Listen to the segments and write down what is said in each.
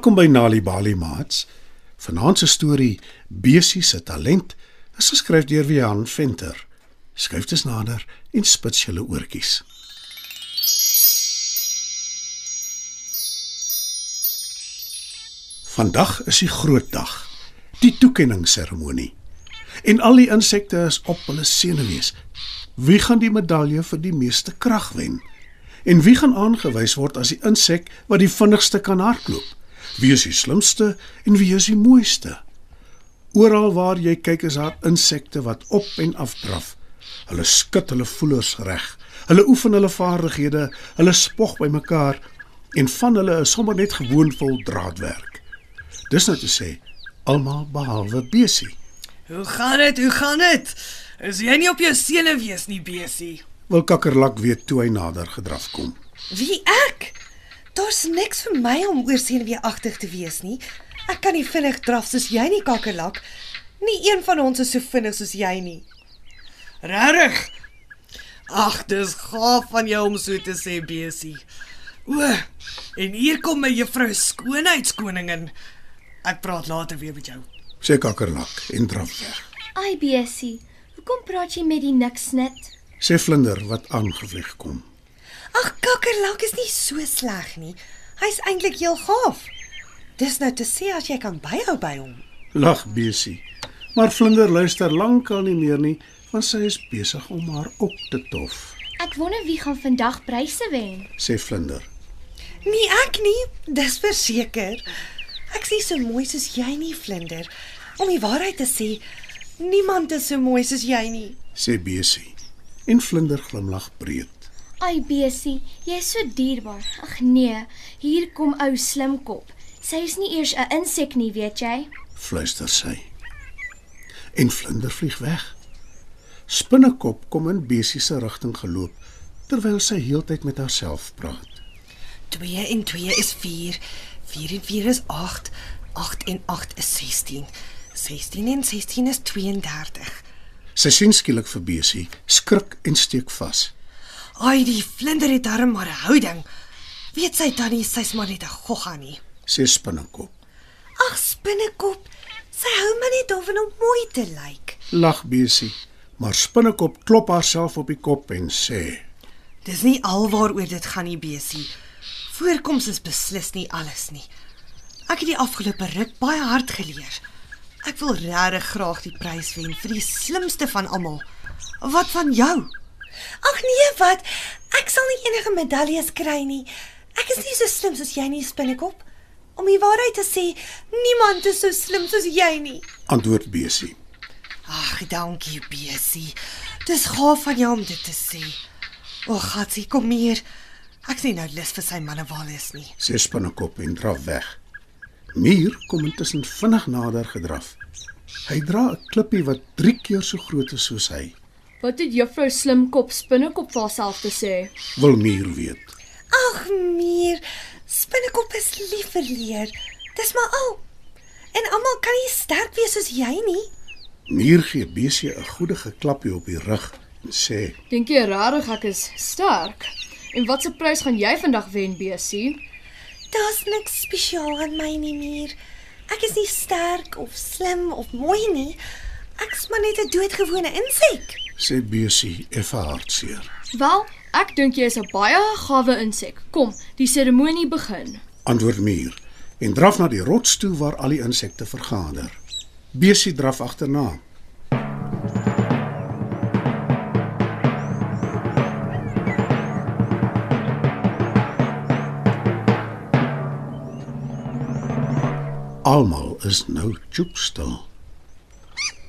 Welkom by Nali Bali Mats. Vanaand se storie Besie se talent is geskryf deur Wian Venter. Skryf dit nader en spits julle oortjies. Vandag is die groot dag, die toekenningsseremonie. En al die insekte is op hulle senuwees. Wie gaan die medalje vir die meeste krag wen? En wie gaan aangewys word as die insek wat die vinnigste kan hardloop? Wie is die slimste en wie is die mooiste? Oral waar jy kyk is daar insekte wat op en af draf. Hulle skud hulle voelers reg. Hulle oefen hulle vaardighede, hulle spog by mekaar en van hulle is sommer net gewoon vol draadwerk. Dis nou te sê almal behalwe Besie. Hoe gaan dit? Hoe gaan dit? Is jy nie op jou senuwees nie, besie? Wil Kakkerlak weet toe hy nader gedraf kom. Wie ek? Daar's niks vir my om oor senuweeagtig te wees nie. Ek kan nie vinnig draf soos jy nie, kakkerlak. Nie een van ons is so vinnig soos jy nie. Regtig? Ag, dis gaaf van jou om so te sê, besie. O, en hier kom my juffrou skoonheidskoningin. Ek praat later weer met jou. Sê Kakkerlak en draf weg. Ai Besie, hoekom praat jy met die niksnit? Sê Vlinder wat aangevlieg kom. Ag, kakkerlak is nie so sleg nie. Hy's eintlik heel gaaf. Dis nou te sê as jy kan byhou by hom. Lag Besie. Maar Vlinder luister lankal nie meer nie, want sy is besig om haar op te tof. Ek wonder wie gaan vandag pryse wen. Sê Vlinder. Nee, ek nie. Dis verseker. Ek's nie so mooi soos jy nie, Vlinder. Om die waarheid te sê, niemand is so mooi soos jy nie. Sê Besie. En Vlinder glimlag breed. Ai Besie, jy is so dierbaar. Ag nee, hier kom ou slimkop. Sy is nie eers 'n insek nie, weet jy? Fluister sy. En Vlinder vlieg weg. Spinnekop kom in Besie se rigting geloop terwyl sy heeltyd met haarself praat. 2 en 2 is 4. 4 en 4 is 8. 8 en 8 is 16. 16 en 16 is 32. Sy sien skielik vir Besie, skrik en steek vas. Ai, die vlinder het darm maar 'n houding. Weet sy tannie sy's maar net 'n gogga nie. Sê Spinnekop. Ag, spinnekop. Sy hou maar net daarvan om mooi te lyk. Lag Besie, maar Spinnekop klop haarself op die kop en sê: Dis nie alwaaroor dit gaan nie, besie. Voorkoms is beslis nie alles nie. Ek het die afgelope ruk baie hard geleer. Ek wil regtig graag die prys wen vir die slimste van almal. Wat van jou? Ag nee, wat? Ek sal nie enige medaljes kry nie. Ek is nie so slim soos jy nie, spinnekop. Om die waarheid te sê, niemand is so slim soos jy nie. Antwoord Besie. Ag, dankie, besie. Dis gaaf van jou om dit te sê. O, gatsie, kom hier. Ek sien nou lus vir sy mannewaal is nie. Sê Spinnekop en draf weg. Mier kom intussen vinnig nader gedraf. Hy dra 'n klippie wat 3 keer so groot is soos hy. Wat het juffrou Slimkop Spinnekop vir haarself te sê? Wil Mier weet. Ag, Mier, spinnekop is lief vir leer. Dis maar al. En almal kan nie sterk wees soos jy nie. Mier gee Besie 'n goedige klapjie op die rug en sê: Dink jy regtig ek is sterk? En wat se prys gaan jy vandag wen, Besie? Daar's niks spesiaal aan my nie, Mier. Ek is nie sterk of slim of mooi nie. Ek's maar net 'n doodgewone insek. sê Besie effe hartseer. Wel, ek dink jy is 'n baie gawe insek. Kom, die seremonie begin. Antwoord Mier en draf na die rots toe waar al die insekte vergader. Besie draf agterna. Almal is nou choopstil.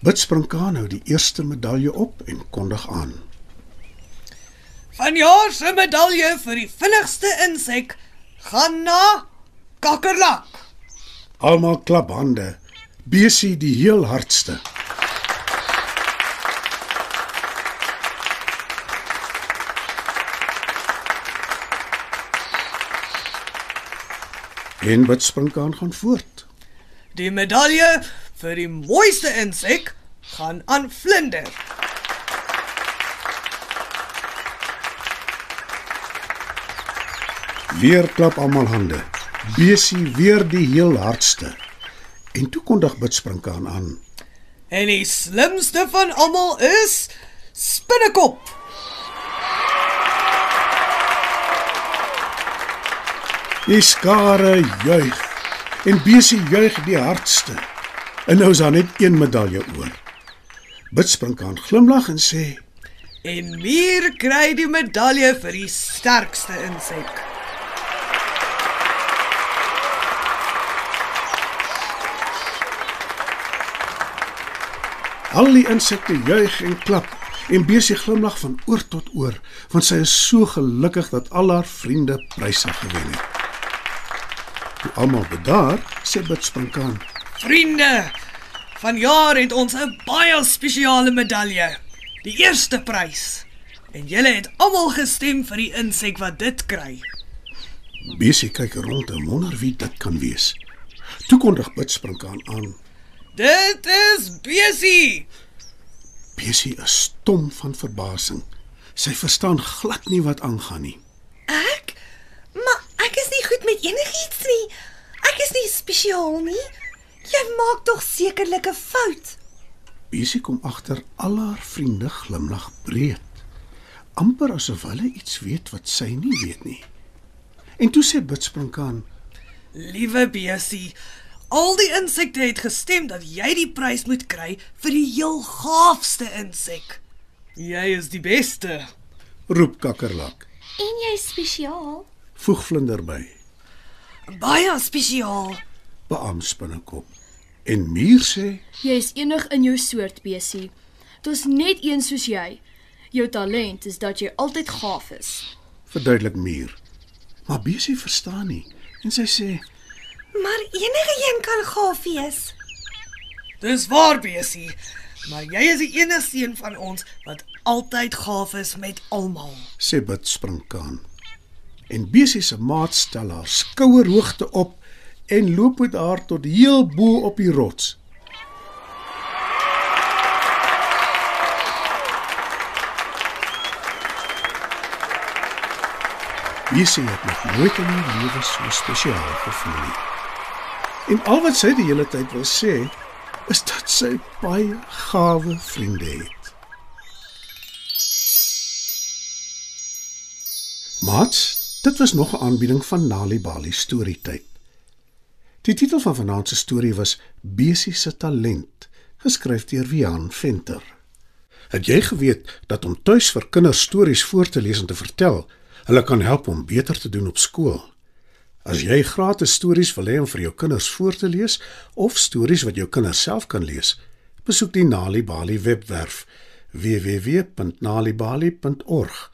Bid spring kan nou die eerste medalje op en kondig aan. Vanjaar se medalje vir die vinnigste insek gaan na Kakkerlak. Almal klap hande. Besie die heel hardste. En wat sprinkaan gaan voort. Die medalje vir die mooiste insek gaan aan Vlinder. Weer klap almal hande. Besie weer die heel hardste. En toe kondig Bidsprinkaan aan. En die slimste van almal is Spinnekop. Die skare juig en Besie juig die hardste. En nou is daar net een medalje oor. Bidsprinkaan glimlag en sê: En Mier kry die medalje vir die sterkste insek. Al die insekte juig en klap en Besie glimlag van oor tot oor, want sy is so gelukkig dat al haar vriende pryse gewen het. Toe almal bedaar, sê Bidsprinkaan: Vriende, vanjaar het ons 'n baie spesiale medalje. Die eerste prys. En julle het almal gestem vir die insek wat dit kry. Besie kyk rond en wonder wie dit kan wees. Toe kondig Bidsprinkaan aan: Dit is Besie. Besie is stom van verbasing. Sy verstaan glad nie wat aangaan nie. Ek? Maar ek is nie goed met enigiets nie. Ek is nie spesiaal nie. Jy maak tog sekerlik 'n fout. Besie kom agter al haar vriende glimlag breed. amper asof hulle iets weet wat sy nie weet nie. En toe sê Bidsprinkaan: Liewe Besie, al die insekte het gestem dat jy die prys moet kry vir die heel gaafste insek. Jy is die beste. "Roep Kakkerlak." En jy's spesiaal. Voeg Vlinder by. Baie spesiaal. Beam Spinnekop. En Muur sê: Jy is enig in jou soort, Besie. Daar's net een soos jy. Jou talent is dat jy altyd gaaf is. "Verduidelik Muur." Maar Besie verstaan nie en sy sê: Maar enige een kan gaaf wees. Dis waar Besie, maar jy is die enigste een van ons wat altyd gaaf is met almal. sê Bidsprinkaan. En Besie se maat stel haar skouerhoogte op en loop met haar tot heel bo op die rots. Besie het nog nooit in haar lewe so spesiaal gevoel nie. En al wat sy die hele tyd wil sê, is dat sy baie gawe vriende het. Mats, dit was nog 'n aanbieding van Nali Bali storietyd. Die titel van vanaand se storie was Besie se talent, geskryf deur Wiaan Venter. Het jy geweet dat om tuis vir kinders stories voor te lees en te vertel, hulle kan help om beter te doen op skool? As jy gratis stories wil hê om vir jou kinders voor te lees of stories wat jou kinders self kan lees, besoek die Nali Bali webwerf www.nalibali.org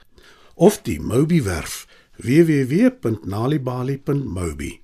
of die Mobi werf www.nalibali.mobi.